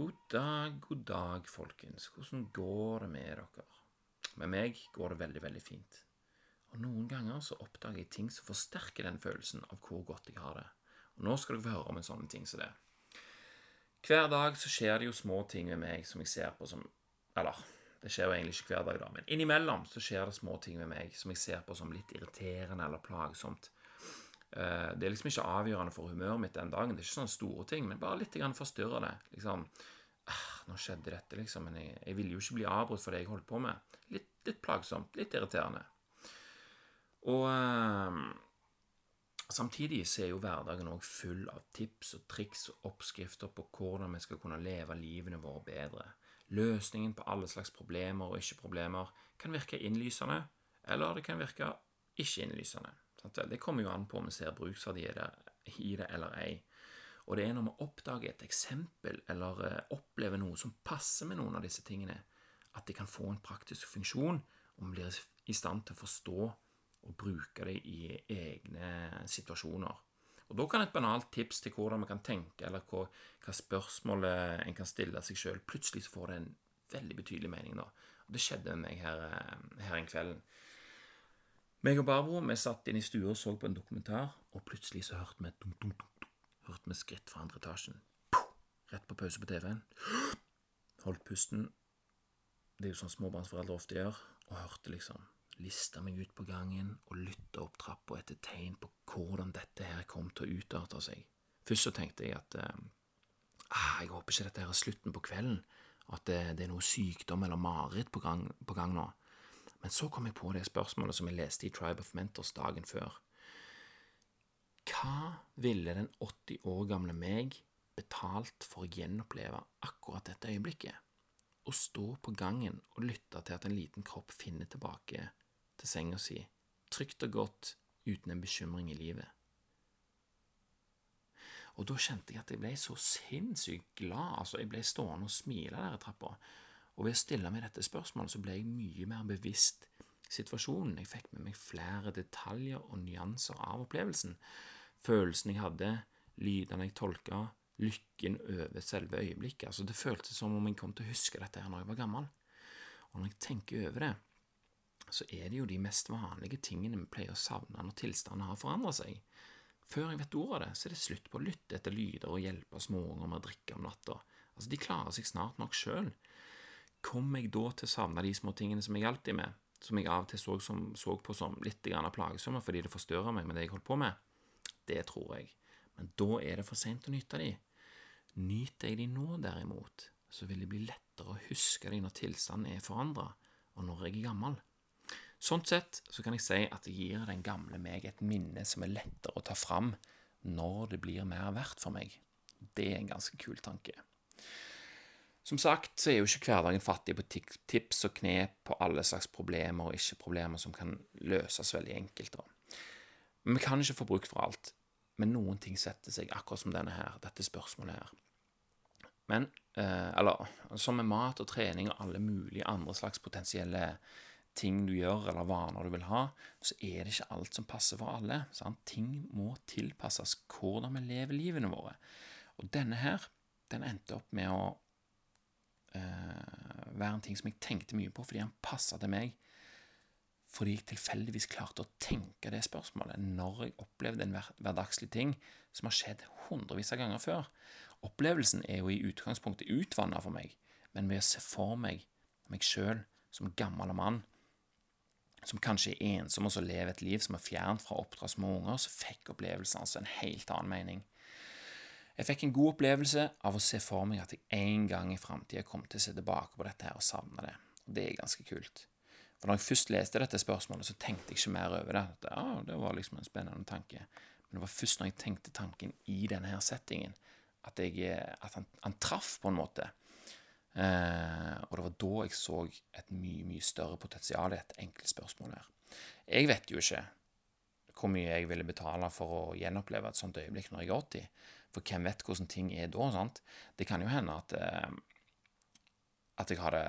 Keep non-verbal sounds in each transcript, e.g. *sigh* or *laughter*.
God dag, god dag, folkens. Hvordan går det med dere? Med meg går det veldig, veldig fint. Og noen ganger så oppdager jeg ting som forsterker den følelsen av hvor godt jeg har det. Og nå skal dere få høre om en sånn ting som det. Hver dag så skjer det jo små ting med meg som jeg ser på som Eller, det skjer jo egentlig ikke hver dag, da, men innimellom så skjer det små ting med meg som jeg ser på som litt irriterende eller plagsomt. Eh, Det er liksom ikke avgjørende for humøret mitt den dagen. Det er ikke sånne store ting, men bare litt forstyrrer det. Liksom ah, Nå skjedde dette, liksom, men jeg, jeg ville jo ikke bli avbrutt for det jeg holdt på med. Litt, litt plagsomt. Litt irriterende. Og eh, samtidig så er jo hverdagen òg full av tips og triks og oppskrifter på hvordan vi skal kunne leve livene våre bedre. Løsningen på alle slags problemer og ikke-problemer kan virke innlysende, eller det kan virke ikke innlysende. Sant vel? Det kommer jo an på om vi ser bruksverdi i det, eller ei. Og det er når vi oppdager et eksempel eller eh, opplever noe som passer med noen av disse tingene, at det kan få en praktisk funksjon, og vi blir i stand til å forstå og bruke det i egne situasjoner. Og Da kan et banalt tips til hvordan vi kan tenke, eller hva, hva spørsmålet en kan stille seg sjøl, plutselig så får det en veldig betydelig mening. da. Og Det skjedde med meg her, eh, her en kvelden. Meg og Barbro vi satt inne i stua og så på en dokumentar, og plutselig så hørte vi dunk, dunk, dunk. Hørte vi skritt fra andre etasjen. Rett på pause på TV-en. Holdt pusten. Det er jo sånn småbarnsforeldre ofte gjør. Og hørte liksom Lista meg ut på gangen og lytta opp trappa etter tegn på hvordan dette her kom til å utarte seg. Først så tenkte jeg at eh, ah, jeg håper ikke dette her er slutten på kvelden, at det, det er noe sykdom eller mareritt på, på gang nå. Men så kom jeg på det spørsmålet som jeg leste i Tribe of Mentors dagen før. Hva ville den 80 år gamle meg betalt for å gjenoppleve akkurat dette øyeblikket? Å stå på gangen og lytte til at en liten kropp finner tilbake til senga si, trygt og godt, uten en bekymring i livet. Og da kjente jeg at jeg ble så sinnssykt glad, altså jeg ble stående og smile der i trappa, og ved å stille meg dette spørsmålet så ble jeg mye mer bevisst situasjonen. Jeg fikk med meg flere detaljer og nyanser av opplevelsen. Følelsen jeg hadde, lydene jeg tolka, lykken over selve øyeblikket. Altså Det føltes som om jeg kom til å huske dette her når jeg var gammel. Og når jeg tenker over det, så er det jo de mest vanlige tingene vi pleier å savne når tilstanden har forandret seg. Før jeg vet ordet av det, så er det slutt på å lytte etter lyder og hjelpe småunger med å drikke om natta. Altså, De klarer seg snart nok sjøl. Kommer jeg da til å savne de små tingene som jeg alltid med, som jeg av og til så, som, så på som litt plagsomme fordi det forstørrer meg med det jeg holdt på med? Det tror jeg. Men da er det for seint å nyte de. Nyter jeg de nå, derimot, så vil det bli lettere å huske de når tilstanden er forandra, og når jeg er gammel. Sånn sett så kan jeg si at det gir den gamle meg et minne som er lettere å ta fram når det blir mer verdt for meg. Det er en ganske kul tanke. Som sagt så er jo ikke hverdagen fattig på tips og knep på alle slags problemer og ikke-problemer som kan løses veldig enkelt. Men vi kan ikke få bruk for alt. Men noen ting setter seg, akkurat som denne her, dette spørsmålet her. Men, eh, eller som med mat og trening og alle mulige andre slags potensielle ting du gjør, eller vaner du vil ha, så er det ikke alt som passer for alle. Sant? Ting må tilpasses hvordan vi lever livene våre. Og denne her, den endte opp med å være en ting som jeg tenkte mye på, fordi han passa til meg. Fordi jeg tilfeldigvis klarte å tenke det spørsmålet når jeg opplevde en hverdagslig ting som har skjedd hundrevis av ganger før. Opplevelsen er jo i utgangspunktet utvanna for meg, men ved å se for meg meg sjøl som gammel mann som kanskje er ensom og så lever et liv som er fjernt fra å oppdra små unger, så fikk opplevelsen altså en helt annen mening. Jeg fikk en god opplevelse av å se for meg at jeg en gang i framtida kom til å se tilbake på dette her og savne det. Og det er ganske kult. For når jeg først leste dette spørsmålet, så tenkte jeg ikke mer over det. At, ja, det var liksom en spennende tanke. Men det var først når jeg tenkte tanken i denne her settingen, at, jeg, at han, han traff på en måte. Eh, og det var da jeg så et mye, mye større potensial i et enkelt spørsmål her. Jeg vet jo ikke hvor mye jeg ville betale for å gjenoppleve et sånt øyeblikk når jeg er 80. For hvem vet hvordan ting er da? sant? Det kan jo hende at, eh, at jeg hadde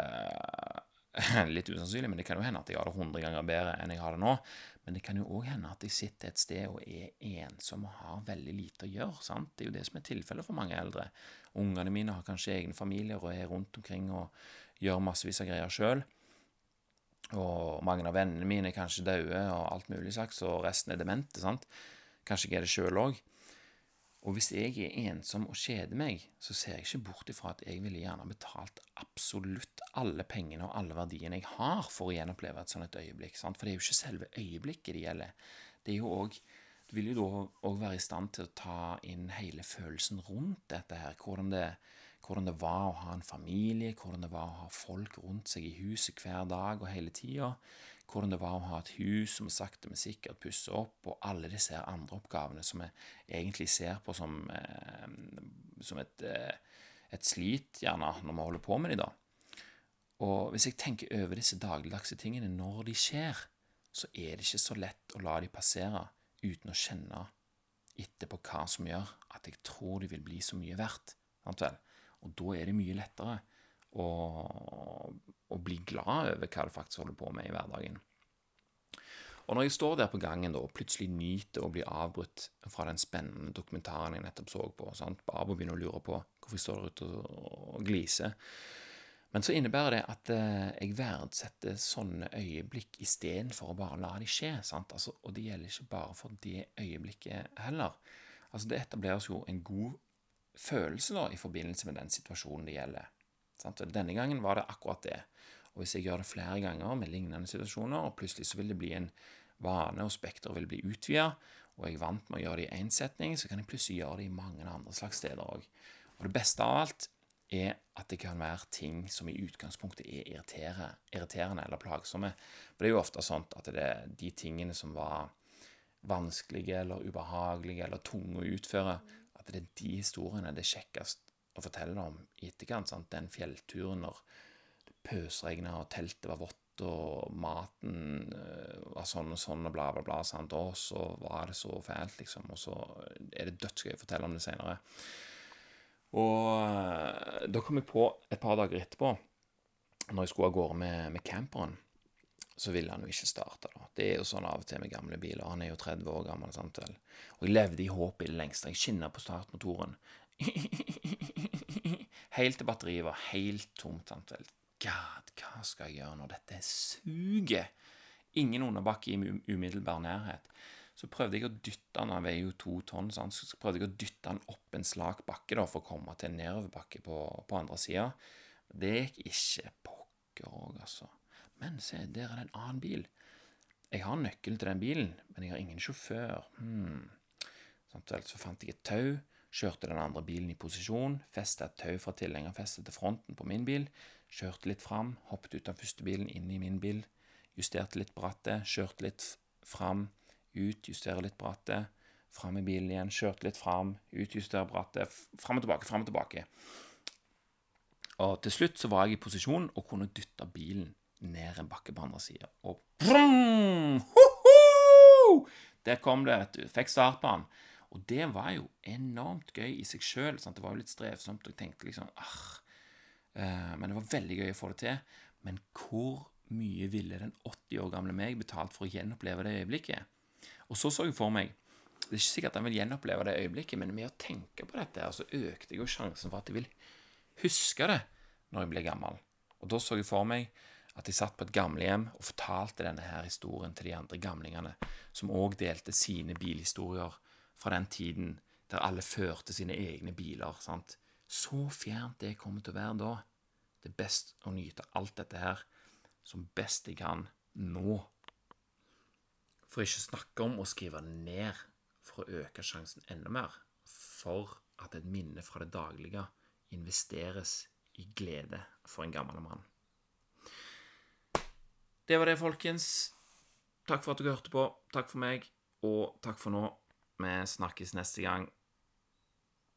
*laughs* litt usannsynlig, men det kan jo hende at jeg har det 100 ganger bedre enn jeg har det nå. Men det kan jo òg hende at jeg sitter et sted og er ensom og har veldig lite å gjøre. sant? Det er jo det som er tilfellet for mange eldre. Ungene mine har kanskje egne familier og er rundt omkring og gjør massevis av greier sjøl. Og mange av vennene mine er kanskje døde og alt mulig slags, og resten er demente. sant? Kanskje jeg er det sjøl òg. Og hvis jeg er ensom og kjeder meg, så ser jeg ikke bort ifra at jeg ville gjerne betalt absolutt alle pengene og alle verdiene jeg har for å gjenoppleve et sånt øyeblikk. Sant? For det er jo ikke selve øyeblikket det gjelder. Det er jo også, Du vil jo da òg være i stand til å ta inn hele følelsen rundt dette her. Hvordan det, hvordan det var å ha en familie, hvordan det var å ha folk rundt seg i huset hver dag og hele tida hvordan det var å ha et hus som vi sakte, men sikkert pusser opp, og alle disse andre oppgavene som vi egentlig ser på som, eh, som et, eh, et, slit, gjerne, når vi holder på med de da. Og hvis jeg tenker over disse dagligdagse tingene når de skjer, så er det ikke så lett å la de passere uten å kjenne etterpå hva som gjør at jeg tror de vil bli så mye verdt. Og da er det mye lettere å, å bli glad over hva du faktisk holder på med i hverdagen. Og når jeg står der på gangen da, og plutselig nyter å bli avbrutt fra den spennende dokumentaren jeg nettopp så på sant? Babo begynner å lure på hvorfor jeg står der ute og gliser. Men så innebærer det at eh, jeg verdsetter sånne øyeblikk istedenfor å bare la de skje. Altså, og det gjelder ikke bare for det øyeblikket heller. Altså, Det etableres jo en god følelse da, i forbindelse med den situasjonen det gjelder. Sant? Denne gangen var det akkurat det. Og hvis jeg gjør det flere ganger med lignende situasjoner, og plutselig så vil det bli en vane, og spekteret vil bli utvida, og jeg er vant med å gjøre det i én setning, så kan jeg plutselig gjøre det i mange andre slags steder òg. Og det beste av alt er at det kan være ting som i utgangspunktet er irriterende eller plagsomme. For det er jo ofte sånn at det er de tingene som var vanskelige eller ubehagelige eller tunge å utføre, det er de historiene det er kjekkest å fortelle om i etterkant. Sant? Den fjellturen når det pøsregna og teltet var vått og maten uh, var sånn og sånn og bla, bla, bla. Sant? Og så var det så fælt, liksom. Og så er det dødsgøy å fortelle om det seinere. Og uh, da kom jeg på et par dager etterpå, når jeg skulle av gårde med, med camperen så ville han jo ikke starte. da. Det er jo sånn av og til med gamle biler. Han er jo 30 år gammel. sant vel? Og jeg levde i håp i det lengste. Jeg skinna på startmotoren. *laughs* Helt til batteriet var helt tomt. Sant vel? God, hva skal jeg gjøre når dette suger? Ingen underbakke i umiddelbar nærhet. Så prøvde jeg å dytte den, han veier jo to tonn, så prøvde jeg å dytte den opp en slak bakke da, for å komme til en nedoverbakke på, på andre sida. Det gikk ikke pokker òg, altså. Men se, der er det en annen bil. Jeg har nøkkelen til den bilen, men jeg har ingen sjåfør. Hmm. Sånn, så fant jeg et tau, Kjørte den andre bilen i posisjon, festa et tau fra tilhengerfestet til fronten på min bil, kjørte litt fram, hoppet ut av første bilen, inn i min bil, justerte litt på rattet, kjørte litt fram, ut, justere litt på rattet, fram i bilen igjen, kjørte litt fram, ut, justere på rattet, fram og tilbake, fram og tilbake. Og til slutt så var jeg i posisjon og kunne dytte bilen ned en bakke på andre sida. Og brum! Der kom det, du. Fikk start på den. Og det var jo enormt gøy i seg sjøl. Det var jo litt strevsomt, og jeg tenkte liksom arr. eh, Men det var veldig gøy å få det til. Men hvor mye ville den 80 år gamle meg betalt for å gjenoppleve det øyeblikket? Og så så jeg for meg Det er ikke sikkert han vil gjenoppleve det øyeblikket, men med å tenke på dette så økte jeg jo sjansen for at jeg vil huske det når jeg blir gammel. Og da så jeg for meg at jeg satt på et gamlehjem og fortalte denne her historien til de andre gamlingene, som òg delte sine bilhistorier fra den tiden der alle førte sine egne biler. sant? Så fjernt det kommer til å være da. Det er best å nyte alt dette her som best jeg kan nå. For ikke snakke om å skrive ned for å øke sjansen enda mer for at et minne fra det daglige investeres i glede for en gammel mann. Det var det, folkens. Takk for at dere hørte på. Takk for meg, og takk for nå. Vi snakkes neste gang.